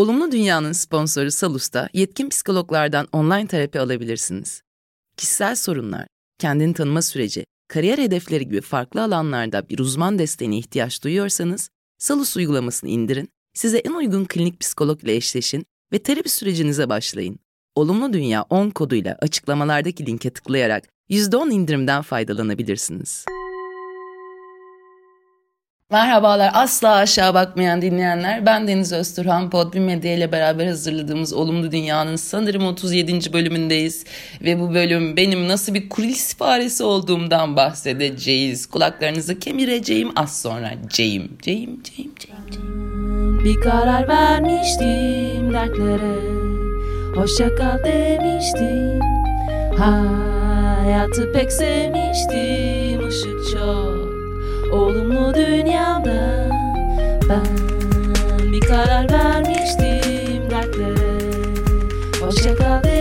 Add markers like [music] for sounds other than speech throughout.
Olumlu Dünya'nın sponsoru Salus'ta yetkin psikologlardan online terapi alabilirsiniz. Kişisel sorunlar, kendini tanıma süreci, kariyer hedefleri gibi farklı alanlarda bir uzman desteğine ihtiyaç duyuyorsanız Salus uygulamasını indirin, size en uygun klinik psikolog ile eşleşin ve terapi sürecinize başlayın. Olumlu Dünya 10 koduyla açıklamalardaki linke tıklayarak %10 indirimden faydalanabilirsiniz. Merhabalar asla aşağı bakmayan dinleyenler. Ben Deniz Özturhan Podbi Medya ile beraber hazırladığımız Olumlu Dünya'nın sanırım 37. bölümündeyiz. Ve bu bölüm benim nasıl bir kulis faresi olduğumdan bahsedeceğiz. Kulaklarınızı kemireceğim az sonra. Ceyim, Ceyim, Ceyim, Ceyim, Ceyim. Bir karar vermiştim dertlere Hoşça kal demiştim Hayatı pek sevmiştim ışık çok Olumlu dünyada ben bir karar vermiştim dertlere. Hoşça kal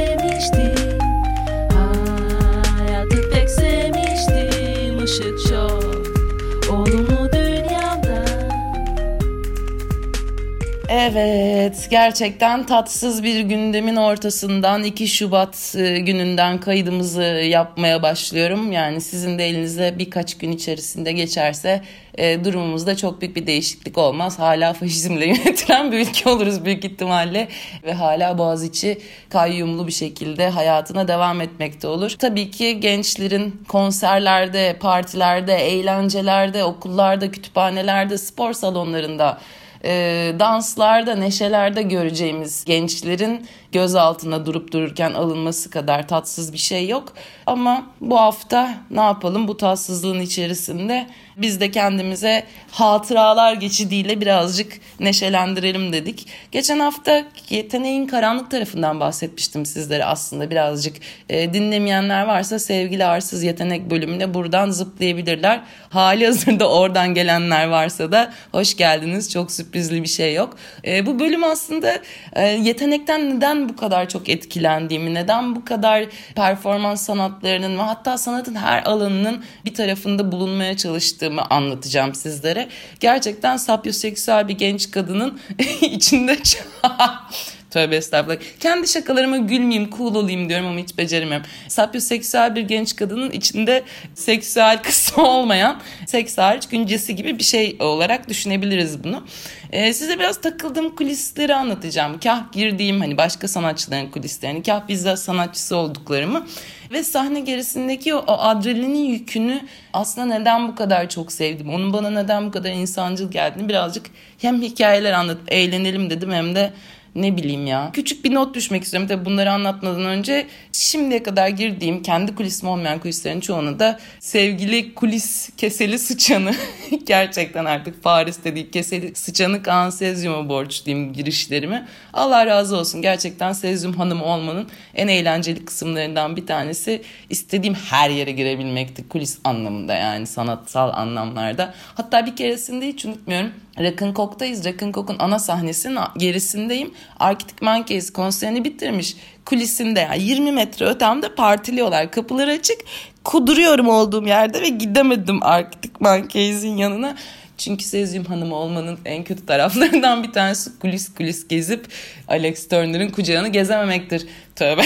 Evet, gerçekten tatsız bir gündemin ortasından 2 Şubat e, gününden kaydımızı yapmaya başlıyorum. Yani sizin de elinize birkaç gün içerisinde geçerse e, durumumuzda çok büyük bir değişiklik olmaz. Hala faşizmle [laughs] yönetilen bir ülke oluruz büyük ihtimalle ve hala Boğaziçi kayyumlu bir şekilde hayatına devam etmekte olur. Tabii ki gençlerin konserlerde, partilerde, eğlencelerde, okullarda, kütüphanelerde, spor salonlarında e, danslarda, neşelerde göreceğimiz gençlerin gözaltına durup dururken alınması kadar tatsız bir şey yok. Ama bu hafta ne yapalım bu tatsızlığın içerisinde biz de kendimize hatıralar geçidiyle birazcık neşelendirelim dedik. Geçen hafta yeteneğin karanlık tarafından bahsetmiştim sizlere aslında birazcık. E, dinlemeyenler varsa sevgili arsız yetenek bölümüne buradan zıplayabilirler. Hali hazırda oradan gelenler varsa da hoş geldiniz. Çok sürprizli bir şey yok. E, bu bölüm aslında e, yetenekten neden bu kadar çok etkilendiğimi, neden bu kadar performans sanatlarının ve hatta sanatın her alanının bir tarafında bulunmaya çalıştığımı anlatacağım sizlere. Gerçekten sapyoseksüel bir genç kadının [laughs] içinde [laughs] Tövbe estağfurullah. Kendi şakalarıma gülmeyeyim, cool olayım diyorum ama hiç beceremiyorum. Sapyoseksüel bir genç kadının içinde seksüel [laughs] kısmı olmayan seks hariç güncesi gibi bir şey olarak düşünebiliriz bunu. Ee, size biraz takıldığım kulisleri anlatacağım. Kah girdiğim hani başka sanatçıların kulislerini, kah bizzat sanatçısı olduklarımı ve sahne gerisindeki o, o adrenalinin yükünü aslında neden bu kadar çok sevdim, onun bana neden bu kadar insancıl geldiğini birazcık hem hikayeler anlatıp eğlenelim dedim hem de ne bileyim ya. Küçük bir not düşmek istiyorum. Tabii bunları anlatmadan önce şimdiye kadar girdiğim kendi kulisim olmayan kulislerin çoğunu da sevgili kulis keseli sıçanı [laughs] gerçekten artık Paris dediği keseli sıçanı Kaan Sezyum'a borçluyum girişlerimi. Allah razı olsun. Gerçekten Sezyum Hanım olmanın en eğlenceli kısımlarından bir tanesi istediğim her yere girebilmekti. Kulis anlamında yani sanatsal anlamlarda. Hatta bir keresinde hiç unutmuyorum Rock'n'Coke'dayız. Rock'n'Coke'un ana sahnesinin gerisindeyim. Arctic Monkeys konserini bitirmiş. Kulisinde yani 20 metre ötemde partiliyorlar. Kapılar açık. Kuduruyorum olduğum yerde ve gidemedim Arctic Monkeys'in yanına. Çünkü Sezyum Hanım olmanın en kötü taraflarından bir tanesi kulis kulis gezip Alex Turner'ın kucağını gezememektir. Tövbe. [laughs]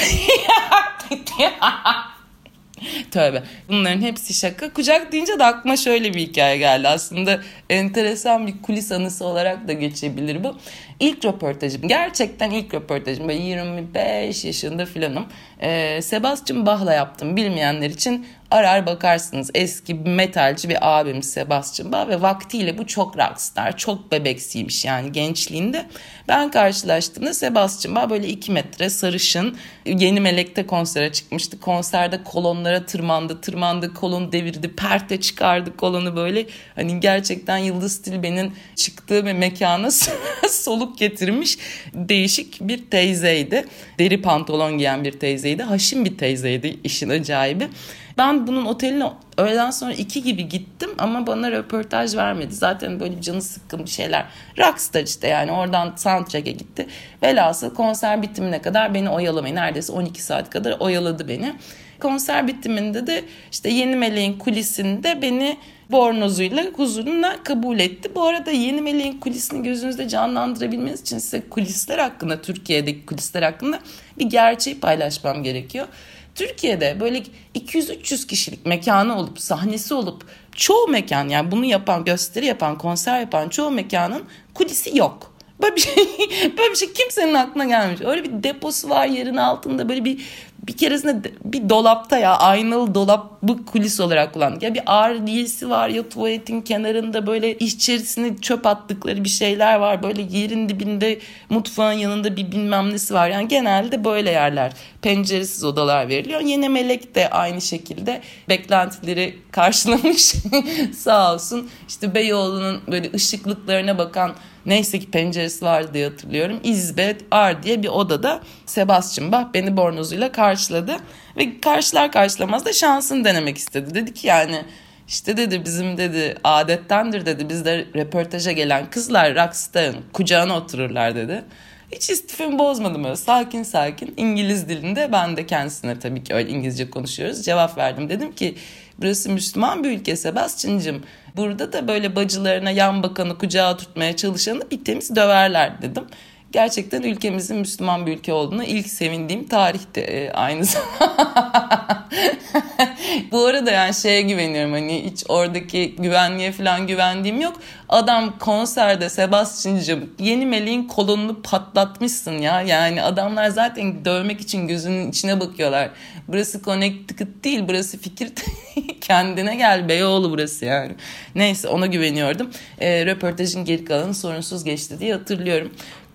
[laughs] Tövbe. Bunların hepsi şaka. Kucak deyince de aklıma şöyle bir hikaye geldi. Aslında enteresan bir kulis anısı olarak da geçebilir bu. İlk röportajım. Gerçekten ilk röportajım. Böyle 25 yaşında filanım. Ee, Sebastian Bach'la yaptım. Bilmeyenler için arar bakarsınız. Eski metalci bir abim Sebastian Bach ve vaktiyle bu çok rockstar, çok bebeksiymiş yani gençliğinde. Ben karşılaştığımda Sebastian Bach böyle 2 metre sarışın Yeni Melek'te konsere çıkmıştı. Konserde kolonlara tırmandı, tırmandı, kolon devirdi, perte çıkardı kolonu böyle. Hani gerçekten Yıldız Tilbe'nin çıktığı ve mekana [laughs] soluk getirmiş değişik bir teyzeydi. Deri pantolon giyen bir teyzeydi. Haşim bir teyzeydi işin acayibi. Ben bunun oteline öğleden sonra iki gibi gittim ama bana röportaj vermedi. Zaten böyle canı sıkkın bir şeyler. Rockstar işte yani oradan soundtrack'e gitti. Velhasıl konser bitimine kadar beni oyalamayı neredeyse 12 saat kadar oyaladı beni. Konser bitiminde de işte Yeni Meleğin kulisinde beni bornozuyla huzuruna kabul etti. Bu arada Yeni Meleğin kulisini gözünüzde canlandırabilmeniz için size kulisler hakkında, Türkiye'deki kulisler hakkında bir gerçeği paylaşmam gerekiyor. Türkiye'de böyle 200-300 kişilik mekanı olup, sahnesi olup çoğu mekan yani bunu yapan, gösteri yapan, konser yapan çoğu mekanın kulisi yok. Böyle bir şey, [laughs] böyle bir şey kimsenin aklına gelmiş. Öyle bir deposu var yerin altında böyle bir bir keresinde bir dolapta ya aynalı dolap bu kulis olarak kullandık. Ya bir ardiyesi var ya tuvaletin kenarında böyle içerisine çöp attıkları bir şeyler var. Böyle yerin dibinde mutfağın yanında bir bilmem nesi var. Yani genelde böyle yerler. Penceresiz odalar veriliyor. Yeni Melek de aynı şekilde beklentileri karşılamış. [laughs] Sağ olsun. İşte Beyoğlu'nun böyle ışıklıklarına bakan Neyse ki penceresi vardı diye hatırlıyorum. İzbet R diye bir odada Sebastian Bach beni bornozuyla karşıladı. Ve karşılar karşılamaz da şansını denemek istedi. Dedi ki yani işte dedi bizim dedi adettendir dedi bizde röportaja gelen kızlar rockstar'ın kucağına otururlar dedi. Hiç istifimi bozmadım öyle sakin sakin İngiliz dilinde ben de kendisine tabii ki öyle İngilizce konuşuyoruz cevap verdim. Dedim ki burası Müslüman bir ülke Sebastian'cığım Burada da böyle bacılarına yan bakanı kucağa tutmaya çalışanı bir temiz döverler dedim. Gerçekten ülkemizin Müslüman bir ülke olduğunu ilk sevindiğim tarihte e, aynı [laughs] zamanda. Bu arada yani şeye güveniyorum hani hiç oradaki güvenliğe falan güvendiğim yok. Adam konserde Sebastian'cım yeni meleğin kolonunu patlatmışsın ya. Yani adamlar zaten dövmek için gözünün içine bakıyorlar. Burası Connecticut değil burası fikir [laughs] kendine gel Beyoğlu burası yani. Neyse ona güveniyordum. E, röportajın geri kalanı sorunsuz geçti diye hatırlıyorum.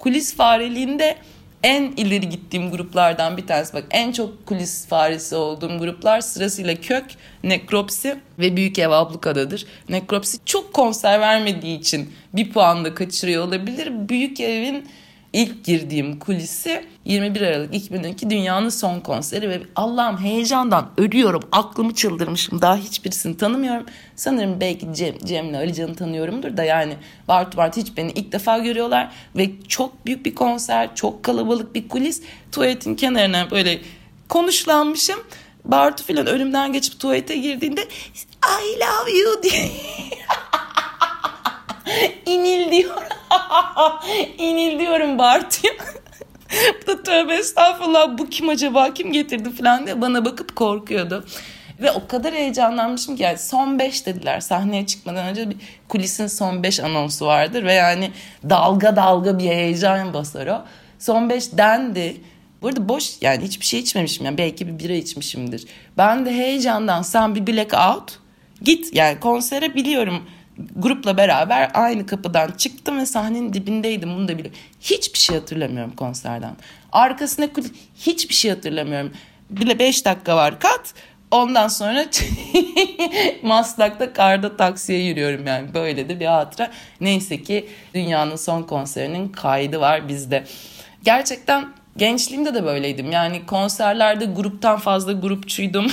Kulis fareliğinde en ileri gittiğim gruplardan bir tanesi. Bak en çok kulis faresi olduğum gruplar sırasıyla Kök, Nekropsi ve Büyük Ev Ablukada'dır. Nekropsi çok konser vermediği için bir puan da kaçırıyor olabilir. Büyük Ev'in ilk girdiğim kulisi 21 Aralık 2012 dünyanın son konseri ve Allah'ım heyecandan ölüyorum. Aklımı çıldırmışım. Daha hiçbirisini tanımıyorum. Sanırım belki Cem, Cem'le Ali Can'ı tanıyorumdur da yani Bartu Bartu hiç beni ilk defa görüyorlar ve çok büyük bir konser, çok kalabalık bir kulis. Tuvaletin kenarına böyle konuşlanmışım. Bartu filan önümden geçip tuvalete girdiğinde I love you diye [laughs] [laughs] İnil diyor. [laughs] İnil diyorum Bartu'ya. bu da tövbe estağfurullah bu kim acaba kim getirdi falan diye bana bakıp korkuyordu. Ve o kadar heyecanlanmışım ki yani son 5 dediler sahneye çıkmadan önce bir kulisin son 5 anonsu vardır ve yani dalga dalga bir heyecan basar o. Son 5 dendi. Burada boş yani hiçbir şey içmemişim yani belki bir bira içmişimdir. Ben de heyecandan sen bir blackout git yani konsere biliyorum grupla beraber aynı kapıdan çıktım ve sahnenin dibindeydim bunu da biliyorum. Hiçbir şey hatırlamıyorum konserden. Arkasında kulis hiçbir şey hatırlamıyorum. Bile 5 dakika var kat. Ondan sonra [laughs] Maslak'ta karda taksiye yürüyorum yani. Böyle de bir hatıra. Neyse ki dünyanın son konserinin kaydı var bizde. Gerçekten Gençliğimde de böyleydim. Yani konserlerde gruptan fazla grupçuydum.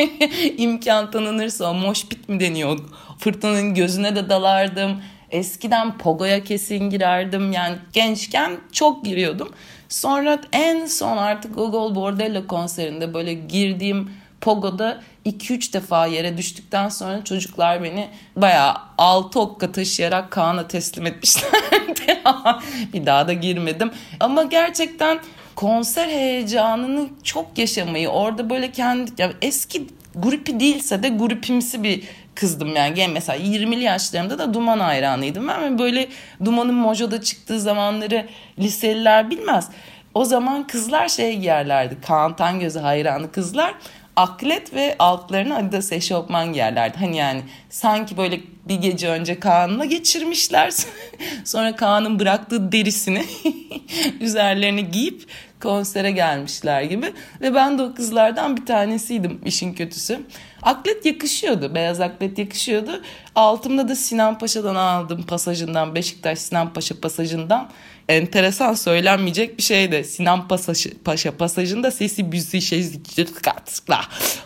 [laughs] İmkan tanınırsa o moşpit mi deniyor? Fırtınanın gözüne de dalardım. Eskiden pogoya kesin girerdim. Yani gençken çok giriyordum. Sonra en son artık Gogol Bordello konserinde böyle girdiğim Pogo'da 2-3 defa yere düştükten sonra çocuklar beni bayağı 6 okka taşıyarak Kaan'a teslim etmişlerdi. [laughs] bir daha da girmedim. Ama gerçekten konser heyecanını çok yaşamayı orada böyle kendi ya eski grupi değilse de grupimsi bir kızdım yani. yani mesela 20'li yaşlarımda da Duman hayranıydım ben böyle Duman'ın Mojo'da çıktığı zamanları liseliler bilmez. O zaman kızlar şey giyerlerdi. Kaan Tangöz'ü hayranı kızlar aklet ve altlarını Adidas eşofman giyerlerdi. Hani yani sanki böyle bir gece önce Kaan'la geçirmişler. [laughs] Sonra Kaan'ın bıraktığı derisini [laughs] üzerlerine giyip konsere gelmişler gibi. Ve ben de o kızlardan bir tanesiydim işin kötüsü. Aklet yakışıyordu. Beyaz aklet yakışıyordu. Altımda da Sinan Paşa'dan aldım pasajından. Beşiktaş Sinan Paşa pasajından. Enteresan söylenmeyecek bir şey de. Sinan Paşa, Paşa pasajında sesi büzü şey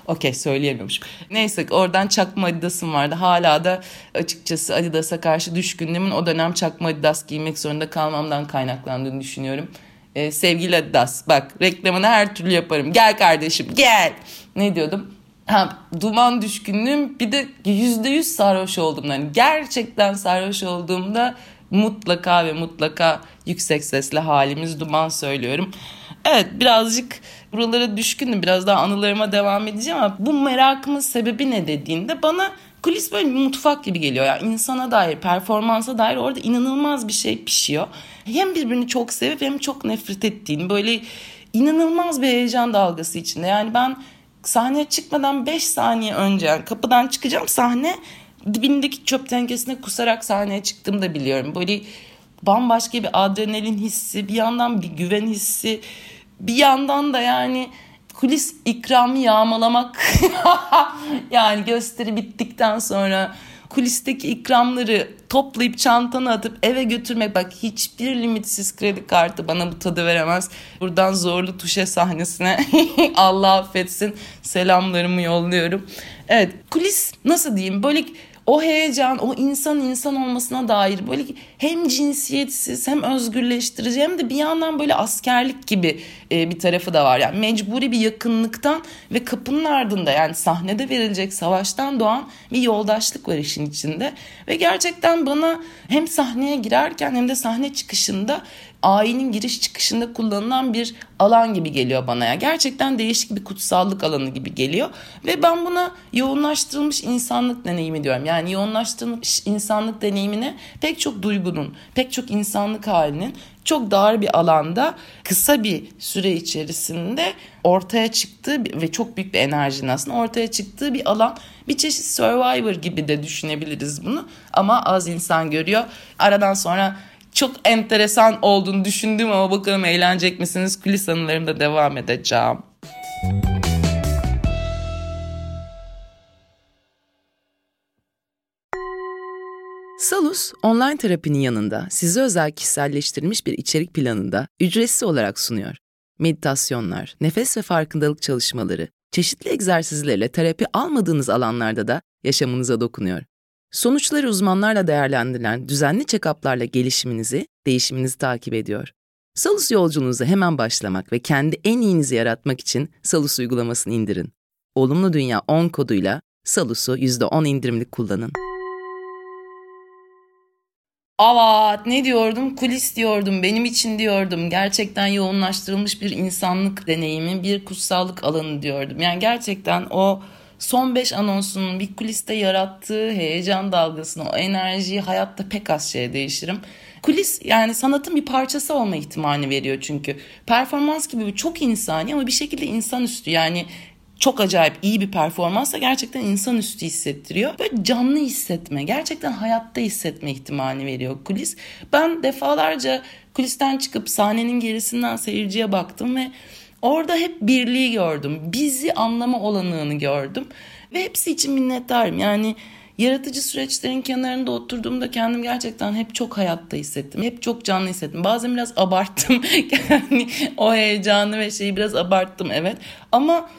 Okey söyleyemiyormuşum. Neyse oradan çakma Adidas'ım vardı. Hala da açıkçası Adidas'a karşı düşkünlüğümün o dönem çakma Adidas giymek zorunda kalmamdan kaynaklandığını düşünüyorum. Ee, sevgili Adidas bak reklamını her türlü yaparım. Gel kardeşim gel. Ne diyordum? Ha, duman düşkünlüğüm bir de yüzde yüz sarhoş oldum. Yani gerçekten sarhoş olduğumda mutlaka ve mutlaka yüksek sesle halimiz duman söylüyorum. Evet birazcık buralara düşkünüm. Biraz daha anılarıma devam edeceğim ama bu merakımın sebebi ne dediğinde bana kulis böyle bir mutfak gibi geliyor. Yani insana dair, performansa dair orada inanılmaz bir şey pişiyor. Hem birbirini çok sevip hem çok nefret ettiğini böyle inanılmaz bir heyecan dalgası içinde. Yani ben sahneye çıkmadan 5 saniye önce yani kapıdan çıkacağım sahne dibindeki çöp tenkesine kusarak sahneye çıktığımı da biliyorum. Böyle bambaşka bir adrenalin hissi, bir yandan bir güven hissi, bir yandan da yani kulis ikramı yağmalamak [laughs] yani gösteri bittikten sonra kulisteki ikramları toplayıp çantana atıp eve götürmek bak hiçbir limitsiz kredi kartı bana bu tadı veremez. Buradan zorlu tuşe sahnesine [laughs] Allah affetsin selamlarımı yolluyorum. Evet kulis nasıl diyeyim böyle o heyecan, o insan insan olmasına dair böyle hem cinsiyetsiz hem özgürleştirici hem de bir yandan böyle askerlik gibi e, bir tarafı da var. Yani mecburi bir yakınlıktan ve kapının ardında yani sahnede verilecek savaştan doğan bir yoldaşlık var işin içinde. Ve gerçekten bana hem sahneye girerken hem de sahne çıkışında ayinin giriş çıkışında kullanılan bir alan gibi geliyor bana ya. Gerçekten değişik bir kutsallık alanı gibi geliyor. Ve ben buna yoğunlaştırılmış insanlık deneyimi diyorum. Yani yoğunlaştırılmış insanlık deneyimine pek çok duygunun, pek çok insanlık halinin çok dar bir alanda kısa bir süre içerisinde ortaya çıktığı ve çok büyük bir enerjinin aslında ortaya çıktığı bir alan. Bir çeşit Survivor gibi de düşünebiliriz bunu ama az insan görüyor. Aradan sonra çok enteresan olduğunu düşündüm ama bakalım eğlenecek misiniz? Kulis anılarımda devam edeceğim. Salus, online terapinin yanında size özel kişiselleştirilmiş bir içerik planında ücretsiz olarak sunuyor. Meditasyonlar, nefes ve farkındalık çalışmaları, çeşitli egzersizlerle terapi almadığınız alanlarda da yaşamınıza dokunuyor. Sonuçları uzmanlarla değerlendirilen düzenli check-up'larla gelişiminizi, değişiminizi takip ediyor. Salus yolculuğunuza hemen başlamak ve kendi en iyinizi yaratmak için Salus uygulamasını indirin. Olumlu Dünya 10 koduyla Salus'u %10 indirimli kullanın. Avat ne diyordum? Kulis diyordum, benim için diyordum. Gerçekten yoğunlaştırılmış bir insanlık deneyimi, bir kutsallık alanı diyordum. Yani gerçekten o son 5 anonsunun bir kuliste yarattığı heyecan dalgasını, o enerjiyi hayatta pek az şeye değişirim. Kulis yani sanatın bir parçası olma ihtimali veriyor çünkü. Performans gibi çok insani ama bir şekilde insanüstü yani çok acayip iyi bir performansla gerçekten insanüstü hissettiriyor. Böyle canlı hissetme, gerçekten hayatta hissetme ihtimali veriyor kulis. Ben defalarca kulisten çıkıp sahnenin gerisinden seyirciye baktım ve Orada hep birliği gördüm. Bizi anlama olanığını gördüm. Ve hepsi için minnettarım. Yani yaratıcı süreçlerin kenarında oturduğumda kendim gerçekten hep çok hayatta hissettim. Hep çok canlı hissettim. Bazen biraz abarttım. [laughs] yani o heyecanı ve şeyi biraz abarttım evet. Ama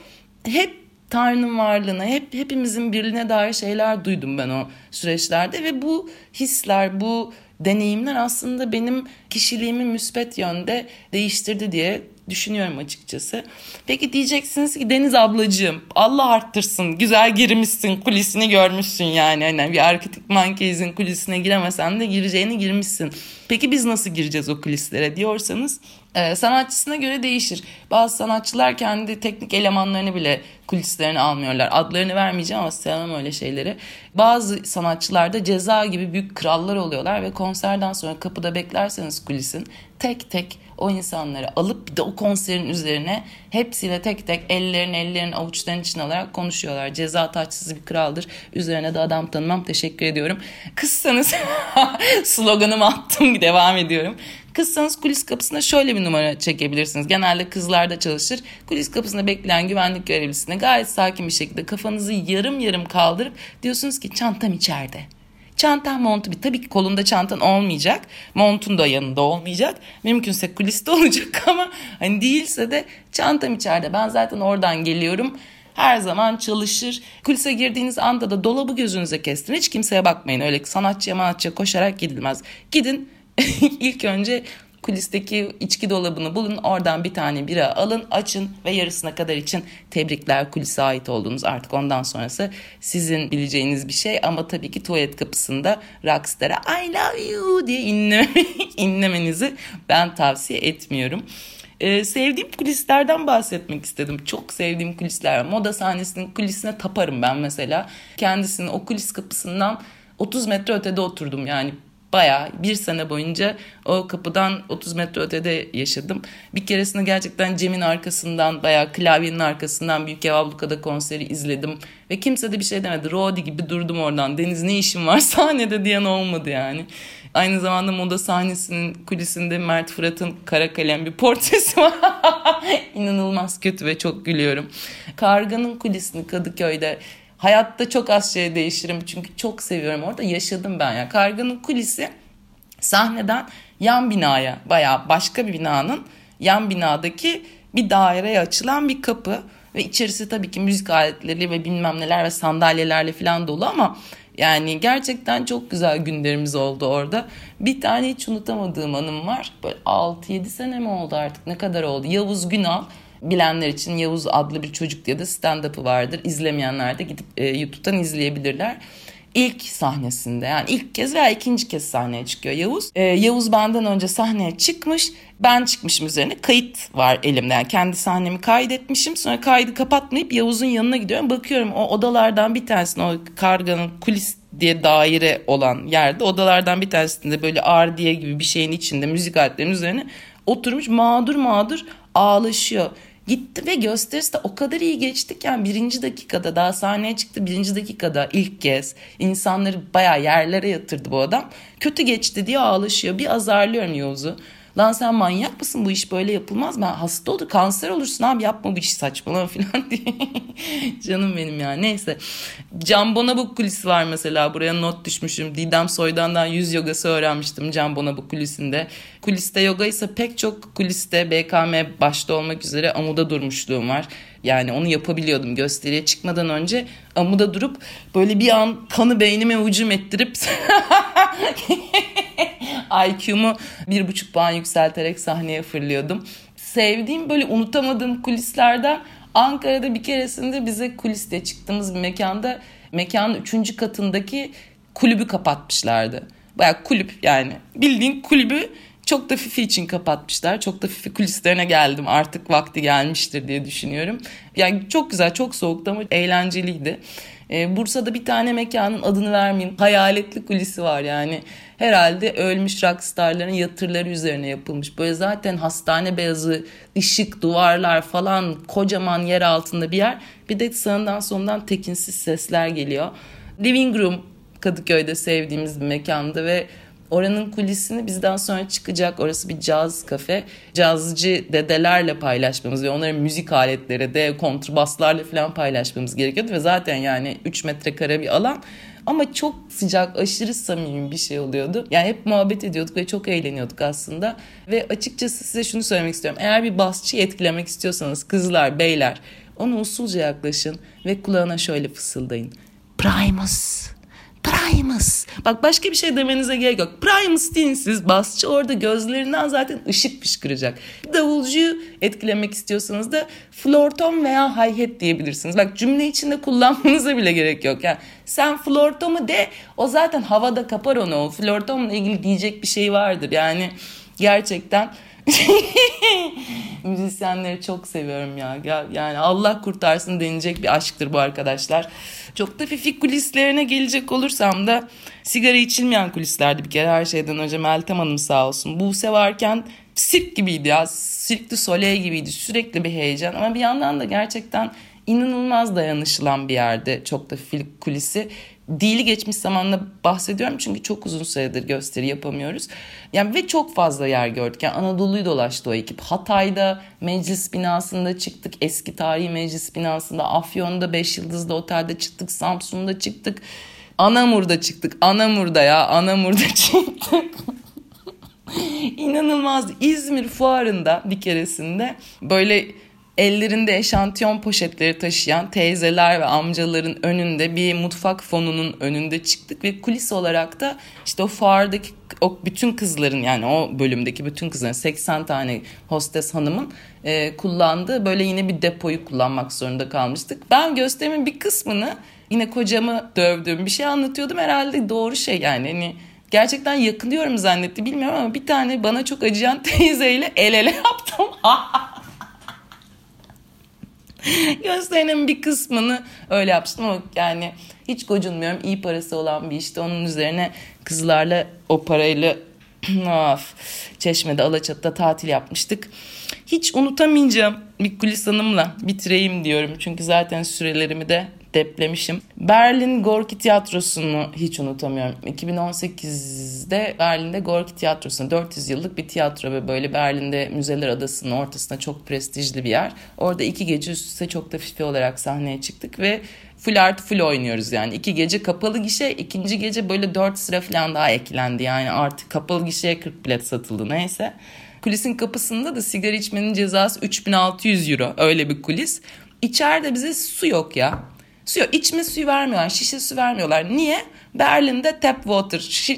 hep Tanrı'nın varlığına, hep hepimizin birliğine dair şeyler duydum ben o süreçlerde ve bu hisler, bu deneyimler aslında benim kişiliğimi müspet yönde değiştirdi diye düşünüyorum açıkçası. Peki diyeceksiniz ki Deniz ablacığım Allah arttırsın güzel girmişsin kulisini görmüşsün yani. Hani bir Arctic Monkeys'in kulisine giremesen de gireceğini girmişsin. Peki biz nasıl gireceğiz o kulislere diyorsanız e, sanatçısına göre değişir. Bazı sanatçılar kendi teknik elemanlarını bile kulislerine almıyorlar. Adlarını vermeyeceğim ama sevmem öyle şeyleri. Bazı sanatçılar da ceza gibi büyük krallar oluyorlar ve konserden sonra kapıda beklerseniz kulisin tek tek o insanları alıp bir de o konserin üzerine hepsiyle tek tek ellerini ellerini avuçlarının içine alarak konuşuyorlar. Ceza taçsız bir kraldır. Üzerine de adam tanımam teşekkür ediyorum. Kızsanız [laughs] sloganımı attım devam ediyorum. Kızsanız kulis kapısına şöyle bir numara çekebilirsiniz. Genelde kızlarda çalışır. Kulis kapısında bekleyen güvenlik görevlisine gayet sakin bir şekilde kafanızı yarım yarım kaldırıp diyorsunuz ki çantam içeride. Çantan montu bir tabii ki kolunda çantan olmayacak. Montun da yanında olmayacak. Mümkünse kuliste [laughs] olacak ama hani değilse de çantam içeride. Ben zaten oradan geliyorum her zaman çalışır. Kulise girdiğiniz anda da dolabı gözünüze kestin. Hiç kimseye bakmayın. Öyle sanatçıya manatçıya koşarak gidilmez. Gidin [laughs] ilk önce kulisteki içki dolabını bulun. Oradan bir tane bira alın, açın ve yarısına kadar için tebrikler kulise ait olduğunuz. Artık ondan sonrası sizin bileceğiniz bir şey ama tabii ki tuvalet kapısında Rockstar'a I love you diye inleme, [laughs] inlemenizi ben tavsiye etmiyorum. Ee, sevdiğim kulislerden bahsetmek istedim. Çok sevdiğim kulisler. Moda sahnesinin kulisine taparım ben mesela. Kendisinin o kulis kapısından 30 metre ötede oturdum yani bayağı bir sene boyunca o kapıdan 30 metre ötede yaşadım. Bir keresinde gerçekten Cem'in arkasından bayağı klavyenin arkasından Büyük Ev Abluka'da konseri izledim. Ve kimse de bir şey demedi. Rodi gibi durdum oradan. Deniz ne işin var [laughs] sahnede diyen olmadı yani. Aynı zamanda moda sahnesinin kulisinde Mert Fırat'ın kara kalem bir portresi var. [laughs] İnanılmaz kötü ve çok gülüyorum. Karga'nın kulisini Kadıköy'de hayatta çok az şey değişirim çünkü çok seviyorum. Orada yaşadım ben ya. Karga'nın kulisi sahneden yan binaya bayağı başka bir binanın yan binadaki bir daireye açılan bir kapı ve içerisi tabii ki müzik aletleri ve bilmem neler ve sandalyelerle falan dolu ama yani gerçekten çok güzel günlerimiz oldu orada. Bir tane hiç unutamadığım anım var. Böyle 6-7 sene mi oldu artık ne kadar oldu? Yavuz Günal bilenler için Yavuz adlı bir çocuk diye de stand-up'ı vardır. İzlemeyenler de gidip e, YouTube'dan izleyebilirler. İlk sahnesinde yani ilk kez veya ikinci kez sahneye çıkıyor Yavuz. Ee, Yavuz benden önce sahneye çıkmış. Ben çıkmışım üzerine kayıt var elimde. Yani kendi sahnemi kaydetmişim. Sonra kaydı kapatmayıp Yavuz'un yanına gidiyorum. Bakıyorum o odalardan bir tanesinde o karganın kulis diye daire olan yerde odalardan bir tanesinde böyle ardiye gibi bir şeyin içinde müzik aletlerinin üzerine oturmuş mağdur mağdur ağlaşıyor. Gitti ve gösterisi de o kadar iyi geçti ki yani birinci dakikada daha sahneye çıktı birinci dakikada ilk kez insanları bayağı yerlere yatırdı bu adam. Kötü geçti diye ağlaşıyor bir azarlıyorum Yavuz'u. Lan sen manyak mısın bu iş böyle yapılmaz. Ben hasta olur kanser olursun abi yapma bu işi saçmalama [laughs] falan diye. Canım benim ya neyse. Can Bonabuk kulisi var mesela buraya not düşmüşüm. Didem Soydan'dan yüz yogası öğrenmiştim Can Bonabuk kulisinde. Kuliste yoga ise pek çok kuliste BKM başta olmak üzere amuda durmuşluğum var. Yani onu yapabiliyordum gösteriye çıkmadan önce amuda durup böyle bir an kanı beynime hücum ettirip [laughs] [laughs] IQ'mu bir buçuk puan yükselterek sahneye fırlıyordum. Sevdiğim böyle unutamadığım kulislerden Ankara'da bir keresinde bize kuliste çıktığımız bir mekanda mekanın üçüncü katındaki kulübü kapatmışlardı. Baya kulüp yani bildiğin kulübü çok da Fifi için kapatmışlar. Çok da Fifi kulislerine geldim. Artık vakti gelmiştir diye düşünüyorum. Yani çok güzel, çok soğuktu ama eğlenceliydi. Ee, Bursa'da bir tane mekanın adını vermeyeyim. Hayaletli kulisi var yani. Herhalde ölmüş rockstarların yatırları üzerine yapılmış. Böyle zaten hastane beyazı, ışık, duvarlar falan kocaman yer altında bir yer. Bir de sağından sonundan tekinsiz sesler geliyor. Living Room Kadıköy'de sevdiğimiz bir mekanda ve Oranın kulisini bizden sonra çıkacak. Orası bir caz kafe. Cazcı dedelerle paylaşmamız ve onların müzik aletleri de kontrbaslarla falan paylaşmamız gerekiyordu. Ve zaten yani 3 metrekare bir alan. Ama çok sıcak, aşırı samimi bir şey oluyordu. Yani hep muhabbet ediyorduk ve çok eğleniyorduk aslında. Ve açıkçası size şunu söylemek istiyorum. Eğer bir basçıyı etkilemek istiyorsanız kızlar, beyler ona usulca yaklaşın ve kulağına şöyle fısıldayın. Primus. Primus. Bak başka bir şey demenize gerek yok. Primus deyin siz. Basçı orada gözlerinden zaten ışık fışkıracak. Davulcuyu etkilemek istiyorsanız da florton veya hi-hat diyebilirsiniz. Bak cümle içinde kullanmanıza bile gerek yok. Yani sen flortomu de o zaten havada kapar onu. O flortonla ilgili diyecek bir şey vardır. Yani gerçekten [laughs] Müzisyenleri çok seviyorum ya. Yani Allah kurtarsın denilecek bir aşktır bu arkadaşlar. Çok da fifik kulislerine gelecek olursam da sigara içilmeyen kulislerdi bir kere her şeyden önce Meltem Hanım sağ olsun. Buse varken sirk gibiydi ya. Sirk du gibiydi. Sürekli bir heyecan ama bir yandan da gerçekten inanılmaz dayanışılan bir yerde çok da filik kulisi dili geçmiş zamanla bahsediyorum çünkü çok uzun süredir gösteri yapamıyoruz. Yani ve çok fazla yer gördük. Yani Anadolu'yu dolaştı o ekip. Hatay'da meclis binasında çıktık. Eski tarihi meclis binasında. Afyon'da 5 yıldızlı otelde çıktık. Samsun'da çıktık. Anamur'da çıktık. Anamur'da ya. Anamur'da [laughs] çıktık. İnanılmazdı. İzmir fuarında bir keresinde böyle ellerinde eşantiyon poşetleri taşıyan teyzeler ve amcaların önünde bir mutfak fonunun önünde çıktık ve kulis olarak da işte o fuardaki o bütün kızların yani o bölümdeki bütün kızların 80 tane hostes hanımın e, kullandığı böyle yine bir depoyu kullanmak zorunda kalmıştık. Ben gösterimin bir kısmını yine kocamı dövdüğüm bir şey anlatıyordum herhalde doğru şey yani hani gerçekten yakınıyorum zannetti bilmiyorum ama bir tane bana çok acıyan [laughs] teyzeyle el ele yaptım. [laughs] [laughs] Gösterinin bir kısmını öyle yapmıştım ama yani hiç gocunmuyorum. İyi parası olan bir işte. Onun üzerine kızlarla o parayla [clears throat] of, Çeşme'de Alaçatı'da tatil yapmıştık. Hiç unutamayacağım bir kulis hanımla bitireyim diyorum. Çünkü zaten sürelerimi de deplemişim. Berlin Gorki Tiyatrosu'nu hiç unutamıyorum. 2018'de Berlin'de Gorki Tiyatrosu'nu 400 yıllık bir tiyatro ve böyle Berlin'de Müzeler Adası'nın ortasında çok prestijli bir yer. Orada iki gece üst üste çok da fifi olarak sahneye çıktık ve full art full oynuyoruz yani. iki gece kapalı gişe, ikinci gece böyle dört sıra falan daha eklendi. Yani artık kapalı gişeye 40 bilet satıldı neyse. Kulisin kapısında da sigara içmenin cezası 3600 euro öyle bir kulis. İçeride bize su yok ya. Su yok. İçme suyu vermiyorlar. Şişe su vermiyorlar. Niye? Berlin'de tap water. [laughs]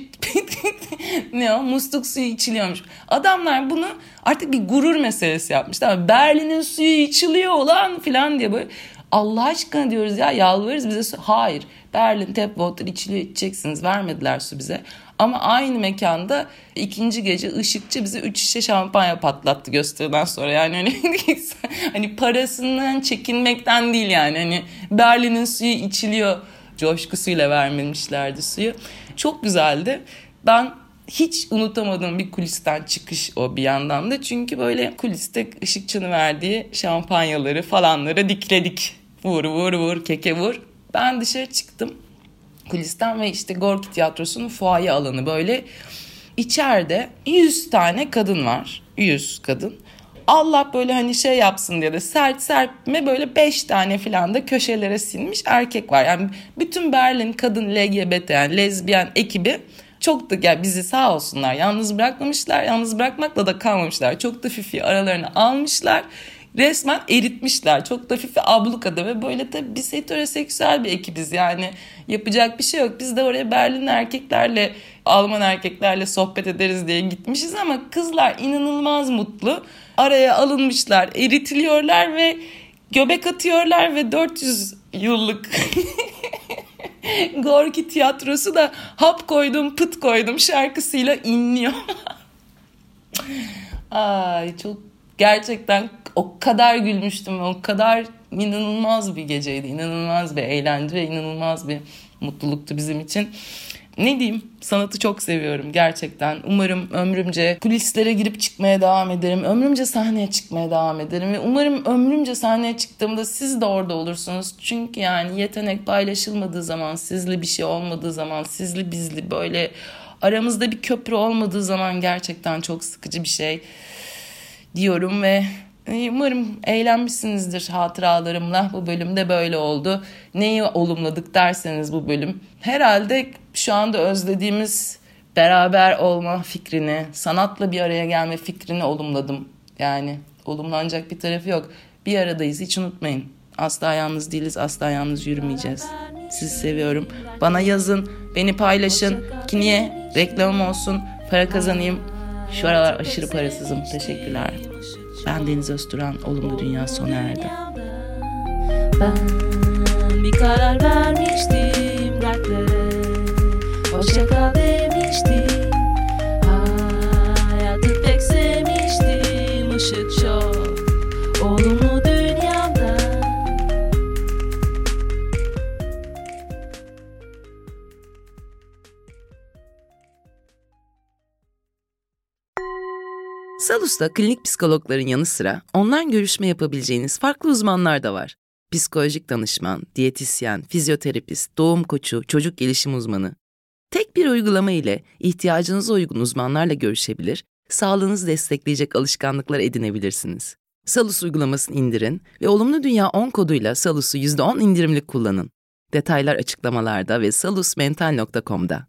ne o? Musluk suyu içiliyormuş. Adamlar bunu artık bir gurur meselesi yapmışlar. Berlin'in suyu içiliyor olan filan diye böyle Allah aşkına diyoruz ya yalvarırız bize su. Hayır Berlin tap water içiliyor içeceksiniz vermediler su bize. Ama aynı mekanda ikinci gece ışıkçı bize üç şişe şampanya patlattı gösteriden sonra. Yani hani, [laughs] hani parasından çekinmekten değil yani. Hani Berlin'in suyu içiliyor coşkusuyla vermemişlerdi suyu. Çok güzeldi. Ben hiç unutamadığım bir kulisten çıkış o bir yandan da. Çünkü böyle kuliste ışıkçının verdiği şampanyaları falanları dikledik. Vur vur vur keke vur. Ben dışarı çıktım kulisten ve işte Gorki Tiyatrosu'nun fuaye alanı böyle. içeride 100 tane kadın var. 100 kadın. Allah böyle hani şey yapsın diye de sert serpme böyle 5 tane falan da köşelere sinmiş erkek var. Yani bütün Berlin kadın LGBT yani lezbiyen ekibi çok da yani bizi sağ olsunlar yalnız bırakmamışlar. Yalnız bırakmakla da kalmamışlar. Çok da fifi aralarını almışlar resmen eritmişler. Çok da fifi ablukada ve böyle tabii biz heteroseksüel bir ekibiz yani yapacak bir şey yok. Biz de oraya Berlin erkeklerle Alman erkeklerle sohbet ederiz diye gitmişiz ama kızlar inanılmaz mutlu. Araya alınmışlar, eritiliyorlar ve göbek atıyorlar ve 400 yıllık [laughs] Gorki tiyatrosu da hap koydum pıt koydum şarkısıyla inliyor. [laughs] Ay çok gerçekten o kadar gülmüştüm o kadar inanılmaz bir geceydi. inanılmaz bir eğlence ve inanılmaz bir mutluluktu bizim için. Ne diyeyim sanatı çok seviyorum gerçekten. Umarım ömrümce kulislere girip çıkmaya devam ederim. Ömrümce sahneye çıkmaya devam ederim. Ve umarım ömrümce sahneye çıktığımda siz de orada olursunuz. Çünkü yani yetenek paylaşılmadığı zaman, sizli bir şey olmadığı zaman, sizli bizli böyle aramızda bir köprü olmadığı zaman gerçekten çok sıkıcı bir şey diyorum ve Umarım eğlenmişsinizdir hatıralarımla. Bu bölümde böyle oldu. Neyi olumladık derseniz bu bölüm. Herhalde şu anda özlediğimiz beraber olma fikrini, sanatla bir araya gelme fikrini olumladım. Yani olumlanacak bir tarafı yok. Bir aradayız hiç unutmayın. Asla yalnız değiliz, asla yalnız yürümeyeceğiz. Sizi seviyorum. Bana yazın, beni paylaşın. Ki niye? Reklamım olsun, para kazanayım. Şu aralar aşırı parasızım. Teşekkürler. Ben Deniz Özturan, Olumlu Dünya sona erdi. Ben bir karar vermiştim dertlere Hoşçakal demiştim Hayatı pek sevmiştim ışık çok Salus'ta klinik psikologların yanı sıra online görüşme yapabileceğiniz farklı uzmanlar da var. Psikolojik danışman, diyetisyen, fizyoterapist, doğum koçu, çocuk gelişim uzmanı. Tek bir uygulama ile ihtiyacınıza uygun uzmanlarla görüşebilir, sağlığınızı destekleyecek alışkanlıklar edinebilirsiniz. Salus uygulamasını indirin ve Olumlu Dünya 10 koduyla Salus'u %10 indirimli kullanın. Detaylar açıklamalarda ve salusmental.com'da.